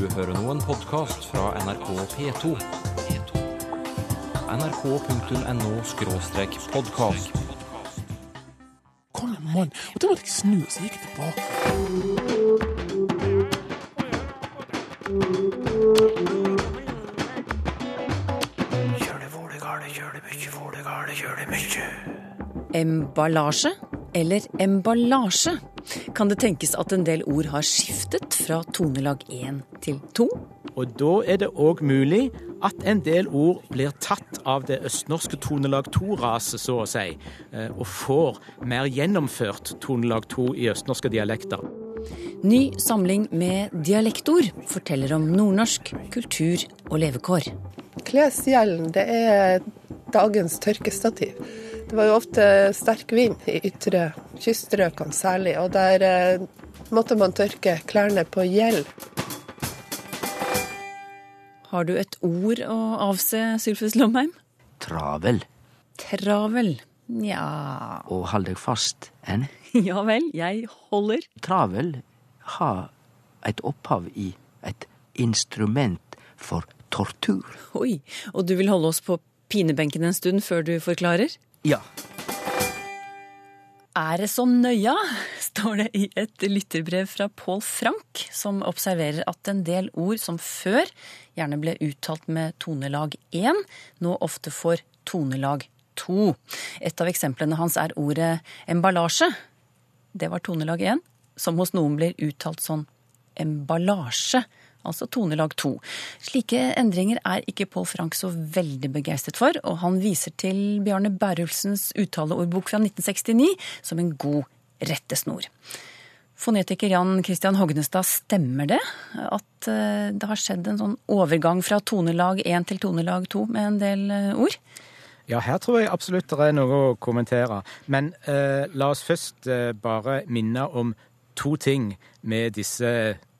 Du hører nå en podkast fra NRK P2. nrk.no-podkast. Kom igjen, mann. Og da måtte jeg snu, og så gikk jeg tilbake. Emballasje eller emballasje? Kan det tenkes at en del ord har skiftet fra tonelag 1 til to. Og da er det òg mulig at en del ord blir tatt av det østnorske tonelag 2-raset, så å si, eh, og får mer gjennomført tonelag 2 i østnorske dialekter. Ny samling med dialektord forteller om nordnorsk kultur og levekår. Klesgjelden, det er dagens tørkestativ. Det var jo ofte sterk vind i ytre kyststrøkene særlig, og der eh, måtte man tørke klærne på gjeld. Har du et ord å avse, Sylfus Lomheim? Travel. Travel. Nja Og hold deg fast en. Ja vel, jeg holder. Travel har et opphav i et instrument for tortur. Oi, og du vil holde oss på pinebenken en stund før du forklarer? Ja. Er det så nøya? står det i et lytterbrev fra Pål Frank, som observerer at en del ord som før gjerne ble uttalt med tonelag 1, nå ofte får tonelag 2. Et av eksemplene hans er ordet emballasje. Det var tonelag 1, som hos noen blir uttalt sånn emballasje altså tonelag 2. Slike endringer er ikke Pål Frank så veldig begeistret for, og han viser til Bjarne Berulfsens uttaleordbok fra 1969 som en god rettesnor. Fonetiker Jan Christian Hognestad, stemmer det at eh, det har skjedd en sånn overgang fra tonelag 1 til tonelag 2 med en del eh, ord? Ja, her tror jeg absolutt det er noe å kommentere. Men eh, la oss først eh, bare minne om to ting med disse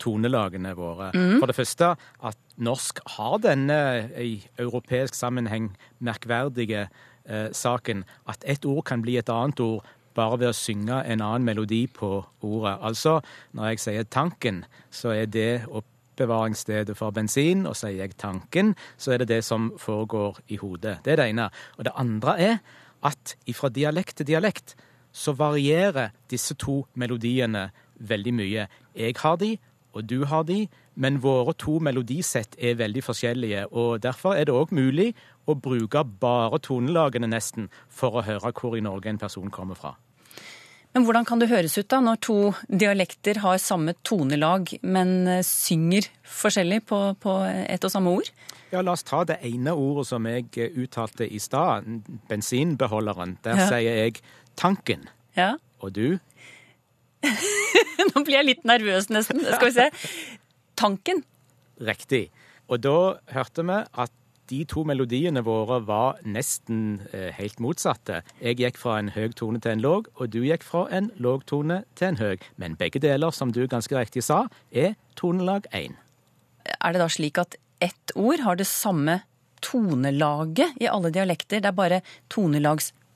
tonelagene våre. For det første at norsk har denne i europeisk sammenheng merkverdige eh, saken at ett ord kan bli et annet ord bare ved å synge en annen melodi på ordet. Altså, når jeg sier tanken, så er det oppbevaringsstedet for bensin, og sier jeg tanken, så er det det som foregår i hodet. Det er det ene. Og det andre er at fra dialekt til dialekt så varierer disse to melodiene veldig mye. Jeg har de, og du har de, men våre to melodisett er veldig forskjellige. og Derfor er det òg mulig å bruke bare tonelagene nesten for å høre hvor i Norge en person kommer fra. Men hvordan kan det høres ut da, når to dialekter har samme tonelag, men eh, synger forskjellig på, på ett og samme ord? Ja, La oss ta det ene ordet som jeg eh, uttalte i stad, bensinbeholderen. Der Ja. sier jeg tanken. Ja. Og du? Nå blir jeg litt nervøs nesten. Skal vi se. Tanken. Riktig. Og da hørte vi at de to melodiene våre var nesten eh, helt motsatte. Jeg gikk fra en høy tone til en låg, og du gikk fra en låg tone til en høg. Men begge deler, som du ganske riktig sa, er tonelag én. Er det da slik at ett ord har det samme tonelaget i alle dialekter? Det er bare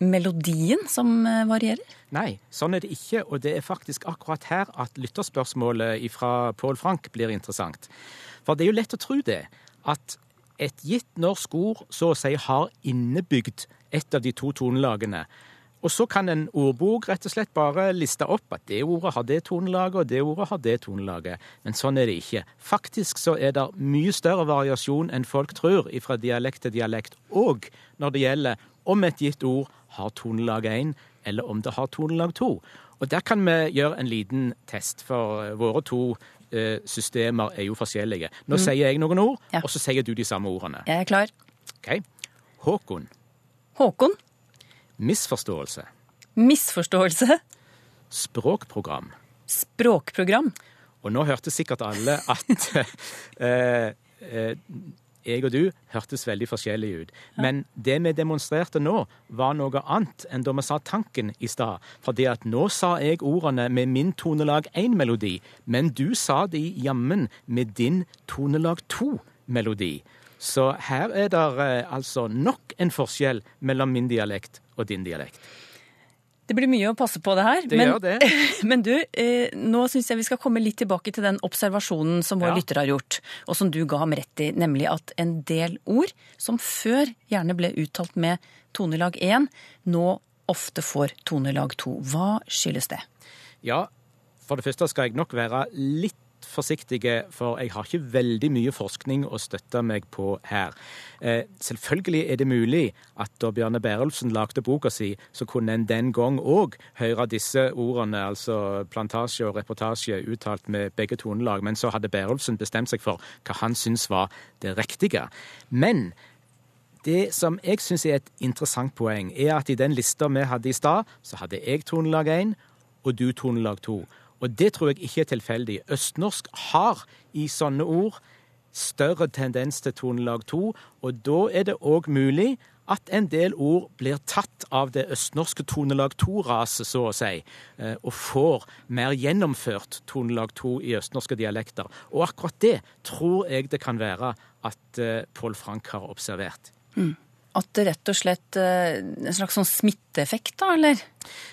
tonelagsmelodien som eh, varierer? Nei, sånn er det ikke, og det er faktisk akkurat her at lytterspørsmålet fra Pål Frank blir interessant. For det er jo lett å tro det, at et gitt norsk ord så å si har innebygd et av de to tonelagene. Og så kan en ordbok rett og slett bare liste opp at det ordet har det tonelaget, og det ordet har det tonelaget. Men sånn er det ikke. Faktisk så er det mye større variasjon enn folk tror fra dialekt til dialekt, og når det gjelder om et gitt ord har tonelag 1, eller om det har tonelag 2. Og der kan vi gjøre en liten test, for våre to eh, systemer er jo forskjellige. Nå sier jeg noen ord, Ja. og så sier du de samme ordene. Jeg er klar. Ok? Håkon. Håkon. Misforståelse. Misforståelse. Språkprogram. Språkprogram. Og nå hørte sikkert alle at eh, eh, jeg og du hørtes veldig forskjellige ut. Men det vi demonstrerte nå, var noe annet enn da vi sa tanken i stad. Fordi at nå sa jeg ordene med min tonelag 1-melodi, men du sa de jammen med din tonelag 2-melodi. Så her er det eh, altså nok en forskjell mellom min dialekt og din dialekt. Det blir mye å passe på det her. Det men, det. Men du, eh, nå syns jeg vi skal komme litt tilbake til den observasjonen som vår Ja. lytter har gjort, og som du ga ham rett i, nemlig at en del ord som før gjerne ble uttalt med tonelag 1, nå ofte får tonelag 2. Hva skyldes det? Ja, for det første skal jeg nok være litt forsiktige, for jeg har ikke veldig mye forskning å støtte meg på her. Eh, selvfølgelig er det mulig at da Bjarne Berulfsen lagde boka si, så kunne en den gang òg høre disse ordene, altså plantasje og reportasje, uttalt med begge tonelag, men så hadde Berulfsen bestemt seg for hva han syntes var det riktige. Men det som jeg syns er et interessant poeng, er at i den lista vi hadde i stad, så hadde jeg tonelag 1 og du tonelag 2. Og det tror jeg ikke er tilfeldig. Østnorsk har i sånne ord større tendens til tonelag 2, og da er det òg mulig at en del ord blir tatt av det østnorske tonelag 2-raset, så å si, eh, og får mer gjennomført tonelag 2 i østnorske dialekter. Og akkurat det tror jeg det kan være at eh, Pål Frank har observert. At det rett og slett eh, en slags sånn smitteeffekt, da, eller?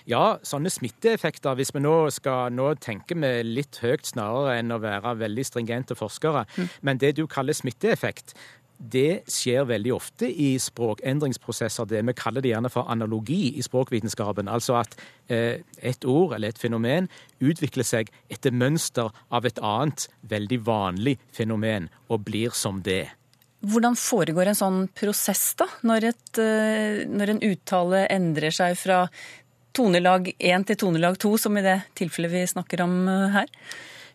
Ja, sånne smitteeffekter, hvis vi nå skal nå tenke vi litt høyt snarere enn å være veldig stringente forskere, men det du kaller smitteeffekt, det skjer veldig ofte i språkendringsprosesser, det vi kaller det gjerne for analogi i språkvitenskapen. Altså at eh, et ord eller et fenomen utvikler seg etter mønster av et annet veldig vanlig fenomen, og blir som det. Hvordan foregår en sånn prosess, da? Når, et, eh, når en uttale endrer seg fra tonelag 1 til tonelag 2, som i det tilfellet vi snakker om eh, her?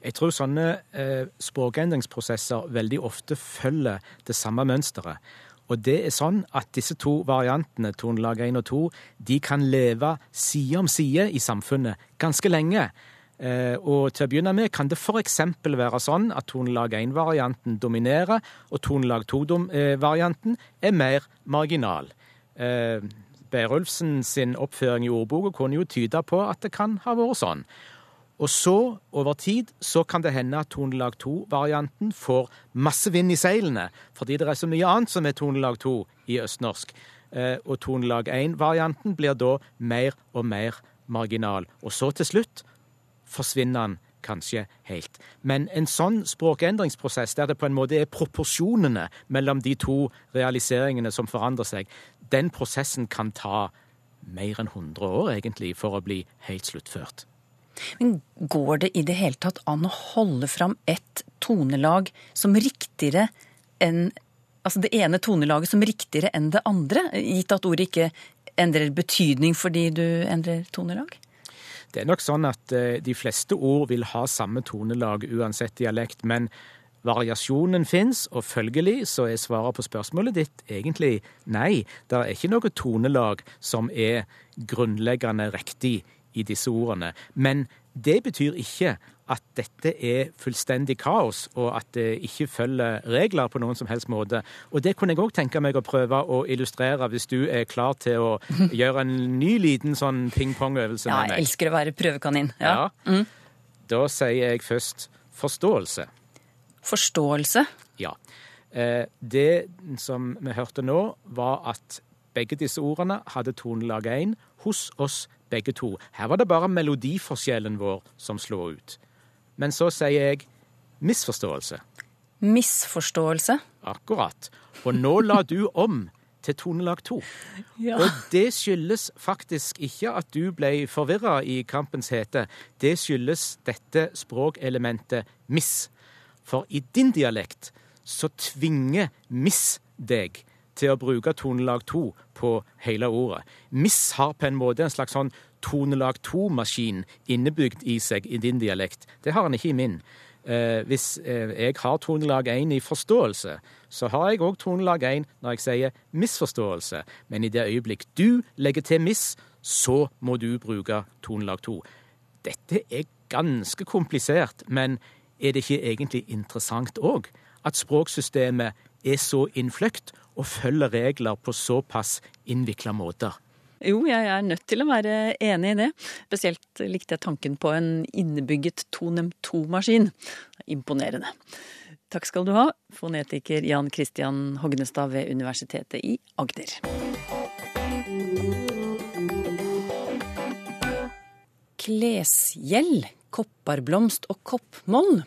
Jeg tror sånne eh, språkendringsprosesser veldig ofte følger det samme mønsteret. Og det er sånn at disse to variantene, tonelag 1 og 2, de kan leve side om side i samfunnet ganske lenge. Eh, og til å begynne med kan det f.eks. være sånn at tonelag 1-varianten dominerer, og tonelag 2-varianten er mer marginal. Eh, Berulfsen sin oppføring i ordboka kunne jo tyde på at det kan ha vært sånn. Og så, over tid, så kan det hende at tonelag 2-varianten får masse vind i seilene, fordi det er så mye annet som er tonelag 2 i østnorsk. Eh, og tonelag 1-varianten blir da mer og mer marginal. Og så til slutt forsvinner den kanskje helt. Men en sånn språkendringsprosess, der det på en måte er proporsjonene mellom de to realiseringene som forandrer seg, den prosessen kan ta mer enn 100 år, egentlig, for å bli helt sluttført. Men går det i det hele tatt an å holde fram ett tonelag som riktigere enn Altså det ene tonelaget som riktigere enn det andre, gitt at ordet ikke endrer betydning fordi du endrer tonelag? Det er nok sånn at eh, de fleste ord vil ha samme tonelag uansett dialekt, men variasjonen fins, og følgelig så er svaret på spørsmålet ditt egentlig nei. Det er ikke noe tonelag som er grunnleggende riktig i disse ordene. Men det betyr ikke at dette er fullstendig kaos, og at det ikke følger regler på noen som helst måte. Og det kunne jeg òg tenke meg å prøve å illustrere, hvis du er klar til å gjøre en ny liten sånn ping-pong-øvelse Ja, jeg elsker å være prøvekanin. Ja. Ja. Da sier jeg først forståelse. Forståelse. Ja. Eh, Det som vi hørte nå, var at begge disse ordene hadde tonelag 1 hos oss begge to. Her var det bare melodiforskjellen vår som slo ut. Men så sier jeg misforståelse. Misforståelse. Akkurat. Og nå la du om til tonelag 2. Ja. Og det skyldes faktisk ikke at du ble forvirra i kampens hete. Det skyldes dette språkelementet miss. For i din dialekt så tvinger miss deg til å bruke tonelag 2 på hele ordet. Miss har på en måte en slags sånn tonelag 2-maskin innebygd i seg i din dialekt. Det har han ikke i min. Eh, hvis eh, jeg har tonelag 1 i forståelse, så har jeg òg tonelag 1 når jeg sier misforståelse. Men i det øyeblikk du legger til miss, så må du bruke tonelag 2. Dette er ganske komplisert, men er det ikke egentlig interessant òg? At språksystemet er så innfløkt og følger regler på såpass innvikla måter. Jo, jeg er nødt til å være enig i det. Spesielt likte jeg tanken på en innebygget Tonem 2-maskin. Imponerende. Takk skal du ha, fonetiker Jan Christian Hognestad ved Universitetet i Agder. klesgjeld, kopparblomst og koppmoll.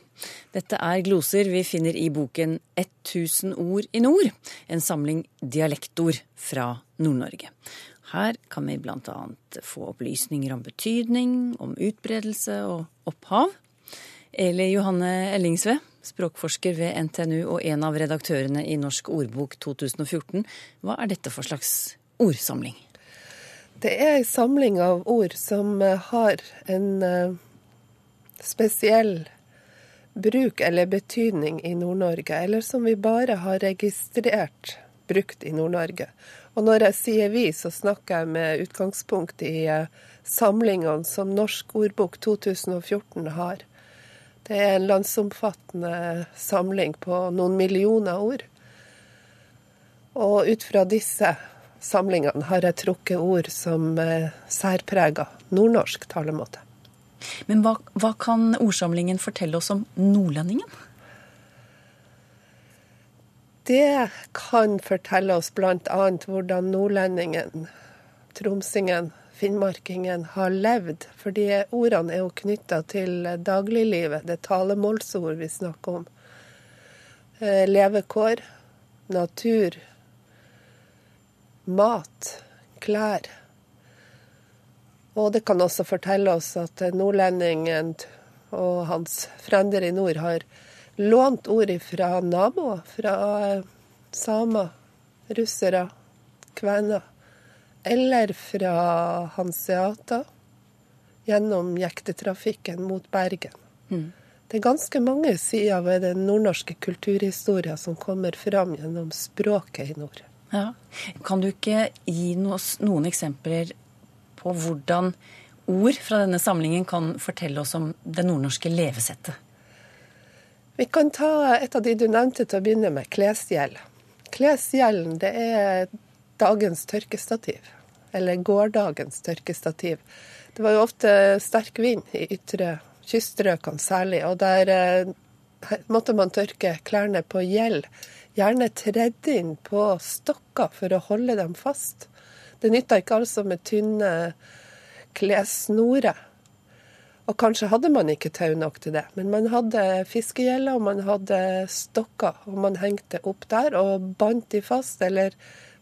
Dette er gloser vi finner i boken 1000 ord i nord, en samling dialektord fra Nord-Norge. Her kan vi bl.a. få opplysninger om betydning, om utbredelse og opphav. Eli Johanne Ellingsve, språkforsker ved NTNU og en av redaktørene i Norsk ordbok 2014. Hva er dette for slags ordsamling? Det er ei samling av ord som eh, har en eh, spesiell bruk eller betydning i Nord-Norge, eller som vi bare har registrert brukt i Nord-Norge. Og når jeg sier vi, så snakker jeg med utgangspunkt i eh, samlingene som Norsk ordbok 2014 har. Det er en landsomfattende samling på noen millioner ord. Og ut fra disse samlingene har jeg trukket ord som eh, særpreger nordnorsk talemåte. Men hva, hva kan ordsamlingen fortelle oss om nordlendingen? Det kan fortelle oss bl.a. hvordan nordlendingen, tromsingen, finnmarkingen har levd. Fordi ordene er jo knytta til dagliglivet. Det er talemålsord vi snakker om. Eh, levekår, natur, mat, klær. Og det kan også fortelle oss at nordlendingen og hans frender i nord har lånt ord fra naboer, fra samer, russere, kvener. Eller fra hanseater gjennom jektetrafikken mot Bergen. Mm. Det er ganske mange sider ved den nordnorske kulturhistoria som kommer fram gjennom språket i nord. Ja. Kan du ikke gi oss noen eksempler på hvordan ord fra denne samlingen kan fortelle oss om det nordnorske levesettet? Vi kan ta et av de du nevnte til å begynne med, klesgjeld. Klesgjelden det er dagens tørkestativ, eller gårsdagens tørkestativ. Det var jo ofte sterk vind i ytre kyststrøkene særlig, og der eh, måtte man tørke klærne på gjeld. Gjerne tredd inn på stokker for å holde dem fast. Det nytta ikke altså med tynne klessnorer. Og kanskje hadde man ikke tau nok til det, men man hadde fiskegjeller og man hadde stokker. Og man hengte opp der og bandt de fast, eller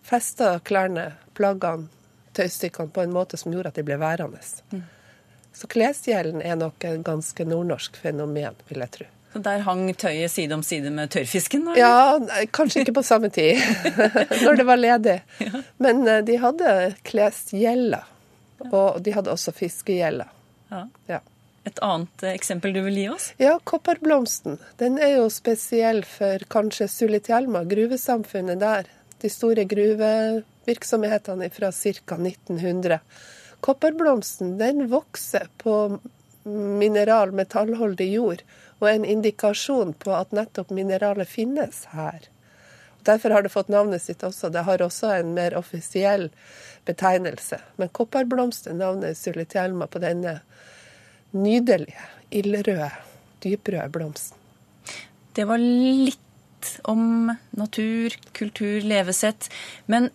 festa klærne, plaggene, tøystykkene på en måte som gjorde at de ble værende. Mm. Så klesgjelden er nok et ganske nordnorsk fenomen, vil jeg tro. Så der hang tøyet side om side med tørrfisken? Eller? Ja, kanskje ikke på samme tid, når det var ledig. Men eh, de hadde klesgjeller, og de hadde også fiskegjeller. Ja. Ja. Et annet eh, eksempel du vil gi oss? Ja, kopperblomsten. Den er jo spesiell for kanskje Sulitjelma, gruvesamfunnet der. De store gruvevirksomhetene fra ca. 1900. Kopperblomsten den vokser på mineral, metallholdig jord, og er en indikasjon på at nettopp mineralet finnes her. Derfor har det fått navnet sitt også. Det har også en mer offisiell betegnelse. Men kopperblomsten navnet Sulitjelma på denne nydelige, ildrøde, dyprøde blomsten. Det var litt om natur, kultur, levesett. Men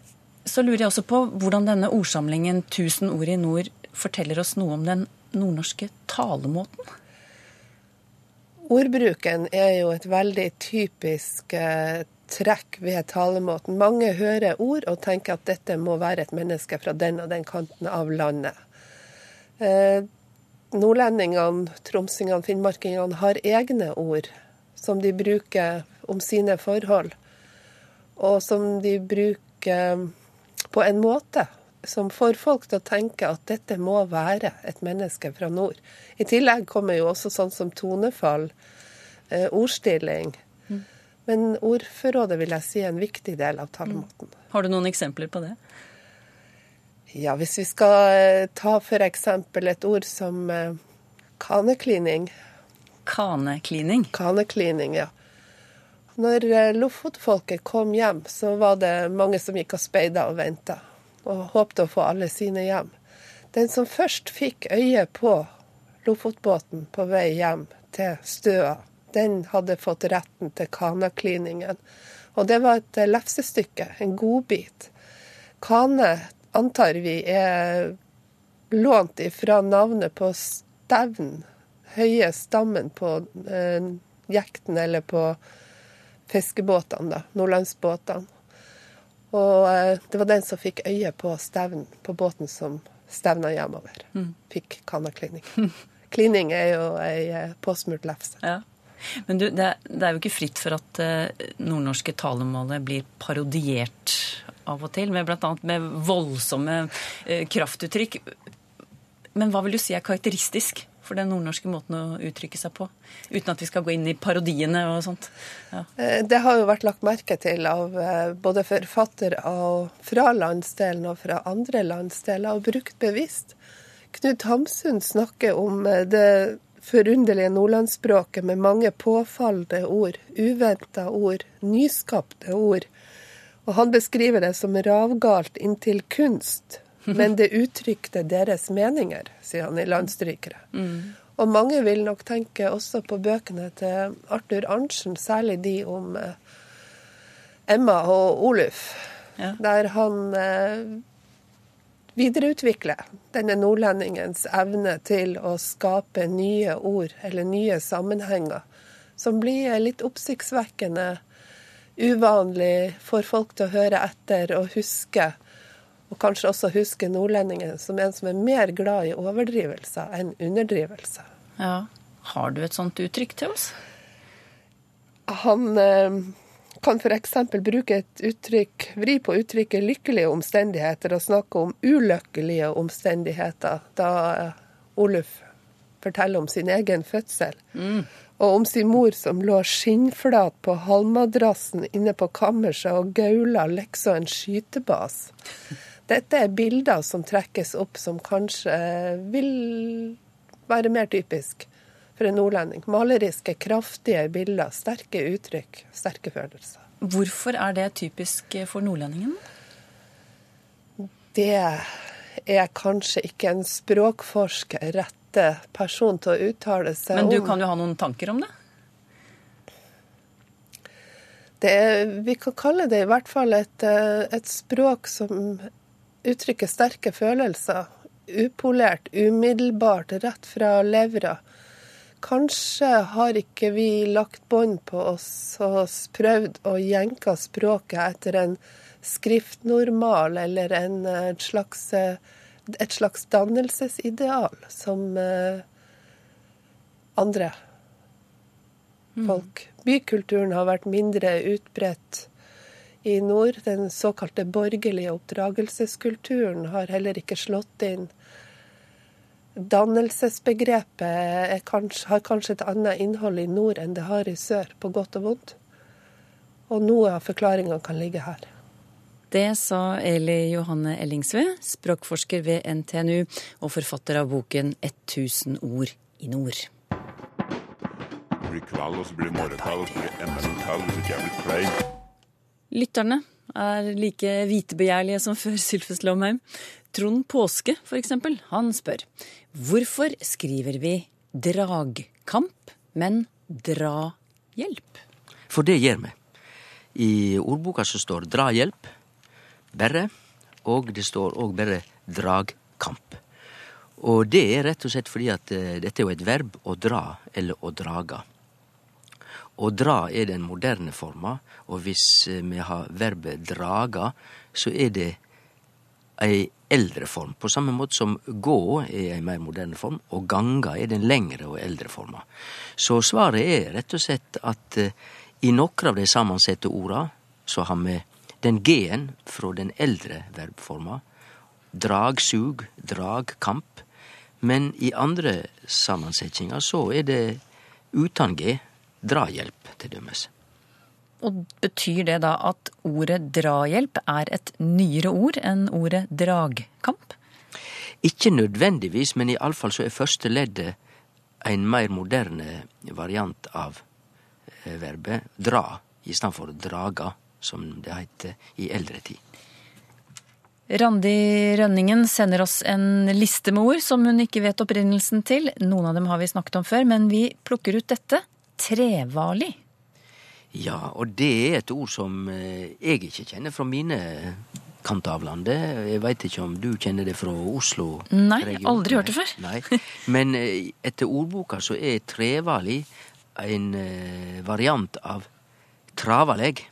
så lurer jeg også på hvordan denne ordsamlingen 'Tusen ord i nord' forteller oss noe om den nordnorske talemåten? Ordbruken er jo et veldig typisk eh, trekk ved talemåten. Mange hører ord og tenker at dette må være et menneske fra den og den kanten av landet. Eh, nordlendingene, tromsingene, finnmarkingene har egne ord som de bruker om sine forhold, og som de bruker på en måte som får folk til å tenke at dette må være et menneske fra nord. I tillegg kommer jo også sånn som tonefall, eh, ordstilling. Men ordforrådet vil jeg si er en viktig del av talemåten. Har du noen eksempler på det? Ja, hvis vi skal eh, ta f.eks. et ord som eh, kaneklining. Kaneklining? Kaneklining, ja. Når eh, Lofotfolket kom hjem, så var det mange som gikk og speida og venta, og håpte å få alle sine hjem. Den som først fikk øye på Lofotbåten på vei hjem til Støa, den hadde fått retten til kanakliningen. Og det var et lefsestykke, en godbit. Kane antar vi er lånt ifra navnet på stevn, høye stammen på eh, jekten eller på fiskebåtene, da, nordlandsbåtene. Og eh, det var den som fikk øye på stevn på båten som stevna hjemover. Fikk kanaklining. Klining er jo ei eh, påsmurt lefse. Ja. Men du, det, er- det er jo ikke fritt for at eh, nordnorske talemålet blir parodiert av og til, med annet med voldsomme eh, kraftuttrykk. Men hva vil du si er karakteristisk for den nordnorske måten å uttrykke seg på? Uten at vi skal gå inn i parodiene og sånt. Ja. Eh, Det har jo vært lagt merke til av eh, både forfattere fra landsdelen og fra andre landsdeler, og brukt bevisst. Knut Hamsun snakker om det forunderlige nordlandsspråket med mange påfallende ord, uventa ord, nyskapte ord. Og han beskriver det som ravgalt inntil kunst, men det uttrykte deres meninger, sier han i Landstrykere. Og mange vil nok tenke også på bøkene til Arthur Arntzen, særlig de om eh, Emma og Oluf, Ja. der han eh, videreutvikler denne nordlendingens evne til å skape nye ord eller nye sammenhenger, som blir litt oppsiktsvekkende, uvanlig, for folk til å høre etter og huske. Og kanskje også huske nordlendingen som en som er mer glad i overdrivelser enn underdrivelser. Ja. Har du et sånt uttrykk til oss? Han eh, kan f.eks. bruke et uttrykk, vri på uttrykket 'lykkelige omstendigheter' og snakke om ulykkelige omstendigheter, da eh, Oluf forteller om sin egen fødsel. Og om sin mor som lå skinnflat på halmmadrassen inne på kammerset og gaula liksom en skytebas. Dette er bilder som trekkes opp som kanskje vil være mer typisk for en nordlending. Maleriske, kraftige bilder, sterke uttrykk, sterke følelser. Hvorfor er det typisk for nordlendingen? Det er kanskje ikke en språkforsker rette person til å uttale seg om. Men du om. kan jo ha noen tanker om det? Det er, vi kan kalle det i hvert fall et, eh, et språk som uttrykker sterke følelser. Upolert, umiddelbart, rett fra levra. Kanskje har ikke vi lagt bånd på oss og prøvd å jenke språket etter en skriftnormal eller en, eh, slags, eh, et slags dannelsesideal som eh, andre folk. Bykulturen har vært mindre utbredt i nord. Den såkalte borgerlige oppdragelseskulturen har heller ikke slått inn. Dannelsesbegrepet kanskje, har kanskje et annet innhold i nord enn det har i sør, på godt og vondt. Og noe av forklaringa kan ligge her. Det sa Eli Johanne Ellingsve, språkforsker ved NTNU og forfatter av boken 1000 ord i nord. Det blir kveld, og så blir det morgenkveld, og så blir det enda en kveld hvis ikke jeg blir klein. Lytterne er like vitebegjærlige som før Sylfest Lomheim. Trond Påske, for eksempel, han spør hvorfor skriver vi dragkamp, men drahjelp? For det gjør vi. I ordboka så står drahjelp, berre, og det står òg berre dragkamp. Og det er rett og slett fordi at eh, dette er jo et verb å dra eller å draga. Å dra er den moderne forma, og hvis eh, vi har verbet draga, så er det ei eldre form. På samme måte som gå er ei mer moderne form, og ganga er den lengre og eldre forma. Så svaret er rett og slett at eh, i nokre av de samansette orda så har vi den g-en fra den eldre verbforma. Dragsug, dragkamp. Men i andre sammensetninger så er det uten g. Drahjelp, til dømes. Og betyr det da at ordet drahjelp er et nyere ord enn ordet dragkamp? Ikke nødvendigvis, men iallfall så er første leddet en mer moderne variant av eh, verbet dra, i stedet for draga, som det heter i eldre tid. Randi Rønningen sender oss en liste med ord som hun ikke vet opprinnelsen til. Noen av dem har vi snakket om før, men vi plukker ut dette. Trevali. Ja, og det er et ord som eh, jeg ikke kjenner fra mine kant av landet. Jeg veit ikke om du kjenner det fra Oslo? Nei, region? aldri hørt det før. Nei. Men eh, etter ordboka så er trevali en eh, variant av travalegg.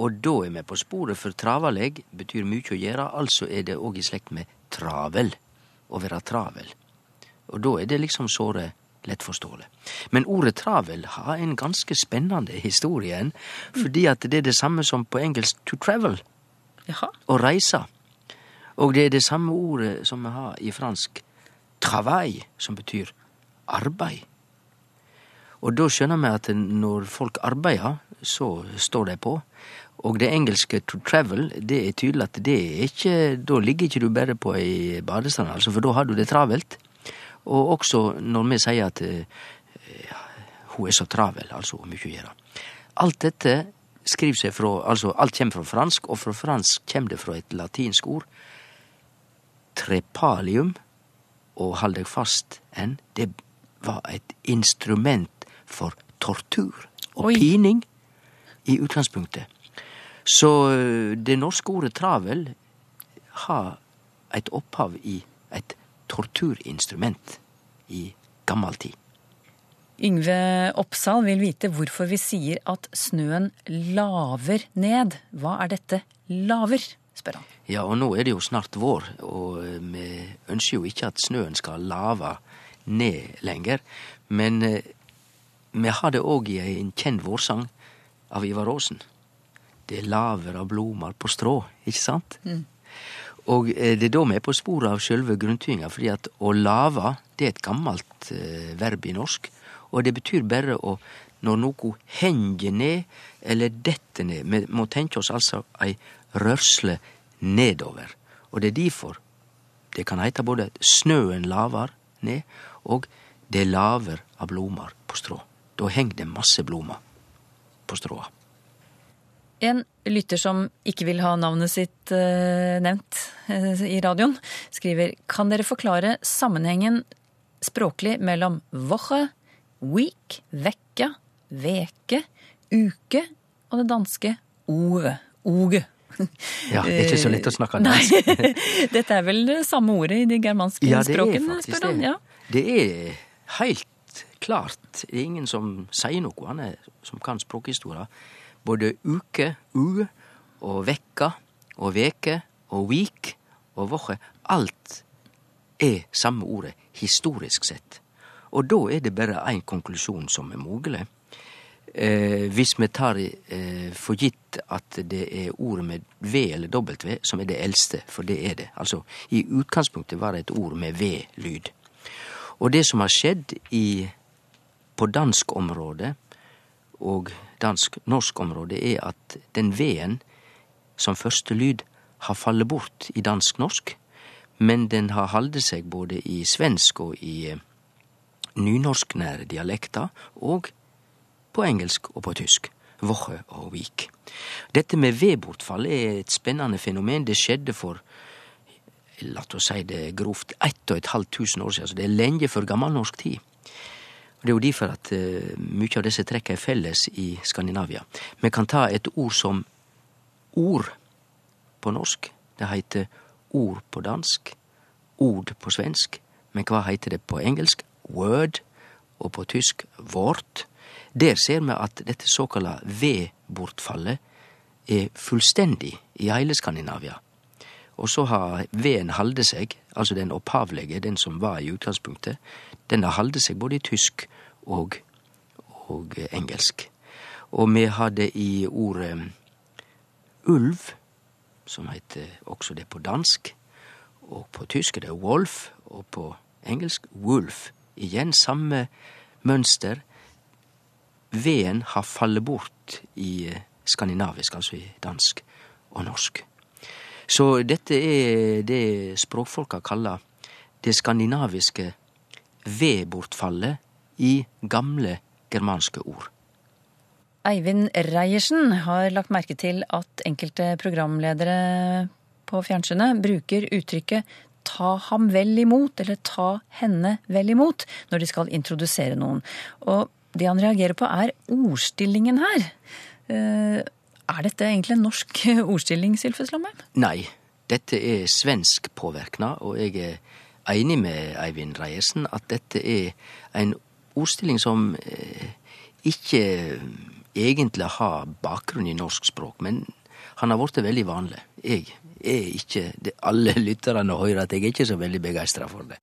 Og da er vi på sporet, for travaleg betyr mye å gjøre. Altså er det òg i slekt med travel. Å være travel. Og da er det liksom såre lettforståelig. Men ordet travel har en ganske spennende historie, en, fordi at det er det samme som på engelsk to travel, Jaha. å reise. Og det er det samme ordet som vi har i fransk travail, som betyr arbeid. Og da skjønner vi at når folk arbeider, så står de på. Og det engelske to travel, det er tydelig at det er ikke Da ligger ikke du bare på ei badestrand, altså, for da har du det travelt. Og også når vi sier at ja, hun er så travel, altså mye å gjøre. Alt dette skriver seg fra Altså, alt kommer fra fransk, og fra fransk kommer det fra et latinsk ord. Trepalium, og hold deg fast en, det var et instrument for tortur og Oi. pining i utgangspunktet. Så det norske ordet travel har et opphav i et torturinstrument i gammel tid. Yngve Oppsal vil vite hvorfor vi sier at snøen laver ned. Hva er dette laver, spør han. Ja, og nå er det jo snart vår, og eh, vi ønsker jo ikke at snøen skal lave ned lenger. Men eh, vi har det òg i en kjent vårsang av Ivar Aasen. Det laver av blomar på strå, ikke sant? Og eh, det er da vi er på sporet av sjølve grunntvinga, fordi at å lave, det er et gammelt eh, verb i norsk. Og det betyr bare å Når noe henger ned eller detter ned. Vi må tenke oss altså ei rørsle nedover. Og det er derfor det kan heite både snøen laver ned, og det laver av blomar på strå. Da henger det masse blomar på stråa. En lytter som ikke vil ha navnet sitt eh, nevnt eh, i radioen, skriver Kan dere forklare sammenhengen språklig mellom woche, week, vekke, veke, uke og det danske ove, oge? Ja, det er ikke så lett å snakke Nei, dette er vel det samme ordet i de germanske Ja, språkene, spør han. Ja. Det er helt klart. Det er ingen som sier noe, han er, som kan språkhistorie. Både uke, u, og vekka, og veke, og week, og woche. Alt er samme ordet, historisk sett. Og da er det bare én konklusjon som er mulig. Eh, hvis vi tar eh, for gitt at det er ordet med V eller W som er det eldste, for det er det. Altså, i utgangspunktet var det et ord med V-lyd. Og det som har skjedd i, på dansk område og dansk-norsk område, er at den V-en som første lyd har fallet bort i dansk-norsk, men den har halde seg både i svensk og i eh, nynorsknære dialekter, og på engelsk og på tysk. Woche og week. Dette med vedbortfall er et spennende fenomen. Det skjedde for la oss si det grovt ett og et halvt tusen år siden. Så det er lenge før gammelnorsk tid. Og Det er jo derfor at uh, mye av disse trekka er felles i Skandinavia. Vi kan ta et ord som ord på norsk. Det heter ord på dansk. Ord på svensk. Men hva heter det på engelsk? Word. Og på tysk vårt. Der ser vi at dette såkalla V-bortfallet er fullstendig i hele Skandinavia. Og så har V-en halde seg, altså den opphavlege, den som var i utgangspunktet, den har halde seg både i tysk og, og engelsk. Og vi hadde i ordet ulv, som heter også det på dansk, og på tysk er det wolf, og på engelsk wolf. Igjen samme mønster. V-en har fallet bort i eh, skandinavisk, altså i dansk og norsk. Så dette er det språkfolka kaller det skandinaviske V-bortfallet i gamle germanske ord. Eivind Reiersen har lagt merke til at enkelte programledere på fjernsynet bruker uttrykket ta ham vel imot, eller ta henne vel imot, når de skal introdusere noen. Og det han reagerer på, er ordstillingen her. Eh, Er dette egentlig en norsk ordstilling, Sylfes Lomheim? Nei, dette er svensk påvirkna, og jeg er enig med Eivind Reiersen at dette er en ordstilling som eh, ikke egentlig har bakgrunn i norsk språk, men han har blitt veldig vanlig. Jeg er ikke det, Alle lytterne hører at jeg er ikke så veldig begeistra for det.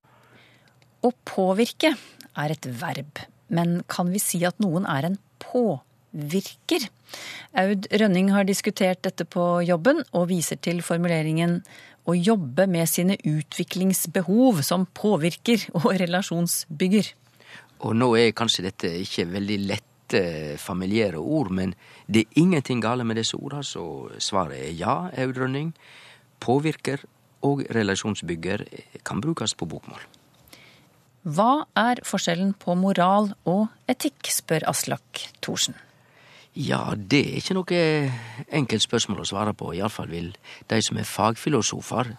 Å påvirke er et verb, men kan vi si at noen er en påvirker? Aud Rønning har diskutert dette på jobben, og viser til formuleringen å jobbe med sine utviklingsbehov som påvirker og relasjonsbygger. Og nå er kanskje dette ikke veldig lette, familiære ord, men det er ingenting gale med disse ordene, så svaret er ja, Aud Rønning. Påvirker og relasjonsbygger kan brukes på bokmål. Hva er forskjellen på moral og etikk, spør Aslak Thorsen. Ja, det er ikke noe enkelt spørsmål å svare på. Iallfall vil de som er fagfilosofer,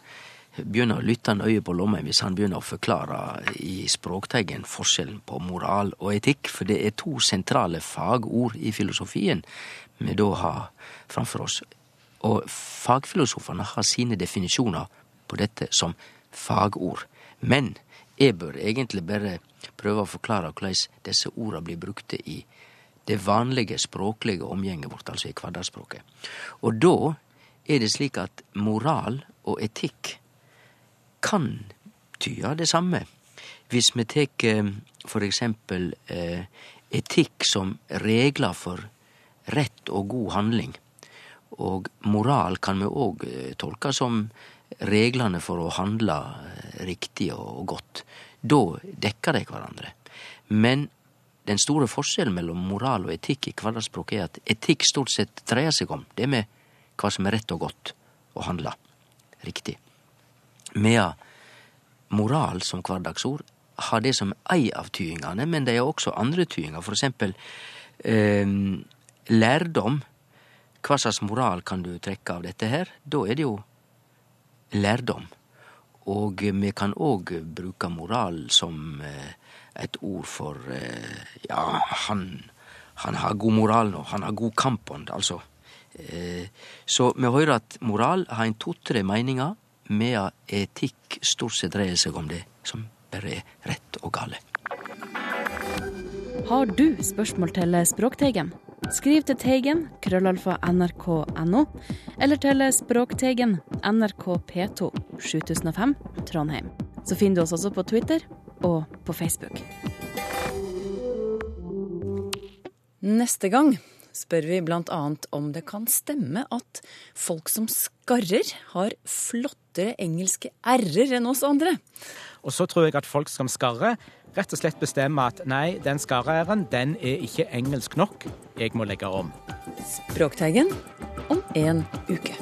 begynne å lytte nøye på Lomheim hvis han begynner å forklare i Språkteigen forskjellen på moral og etikk, for det er to sentrale fagord i filosofien vi da har framfor oss. Og fagfilosofene har sine definisjoner på dette som fagord. Men jeg bør egentlig bare prøve å forklare hvordan disse ordene blir brukte i det vanlige språklige omgjenget vårt, altså i hverdagsspråket. Og da er det slik at moral og etikk kan tyde det samme. Hvis vi tek for eksempel eh, etikk som regler for rett og god handling, og moral kan vi òg tolke som reglene for å handle riktig og godt. Da dekker de hverandre. Men den store forskjellen mellom moral og etikk i hverdagsspråket er at etikk stort sett dreier seg om det med hva som er rett og godt å handle riktig. Medan moral som hverdagsord har det som ei av tydingane, men de har også andre tydingar. For eksempel eh, lærdom. Hva slags moral kan du trekke av dette her? Da er det jo lærdom. Og vi kan òg bruke moral som eh, et ord for eh, Ja, han, han har god moral nå. Han har god kampånd, altså. Eh, så vi hører at moral har en to-tre meninger, medan etikk stort sett dreier seg om det som bare er rett og gale. Har du spørsmål til Språkteigen? Skriv til Teigen, krøllalfa nrk.no, eller til Språkteigen, NRK P2, 7005, Trondheim. Så finner du oss også på Twitter og på Facebook. Neste gang spør vi bl.a. om det kan stemme at folk som skarrer, har flottere engelske r-er enn oss andre. Og så tror jeg at folk som skarrer, rett og slett bestemmer at nei, den skarre-r-en, den er ikke engelsk nok. Jeg må legge om. Språkteigen om en uke.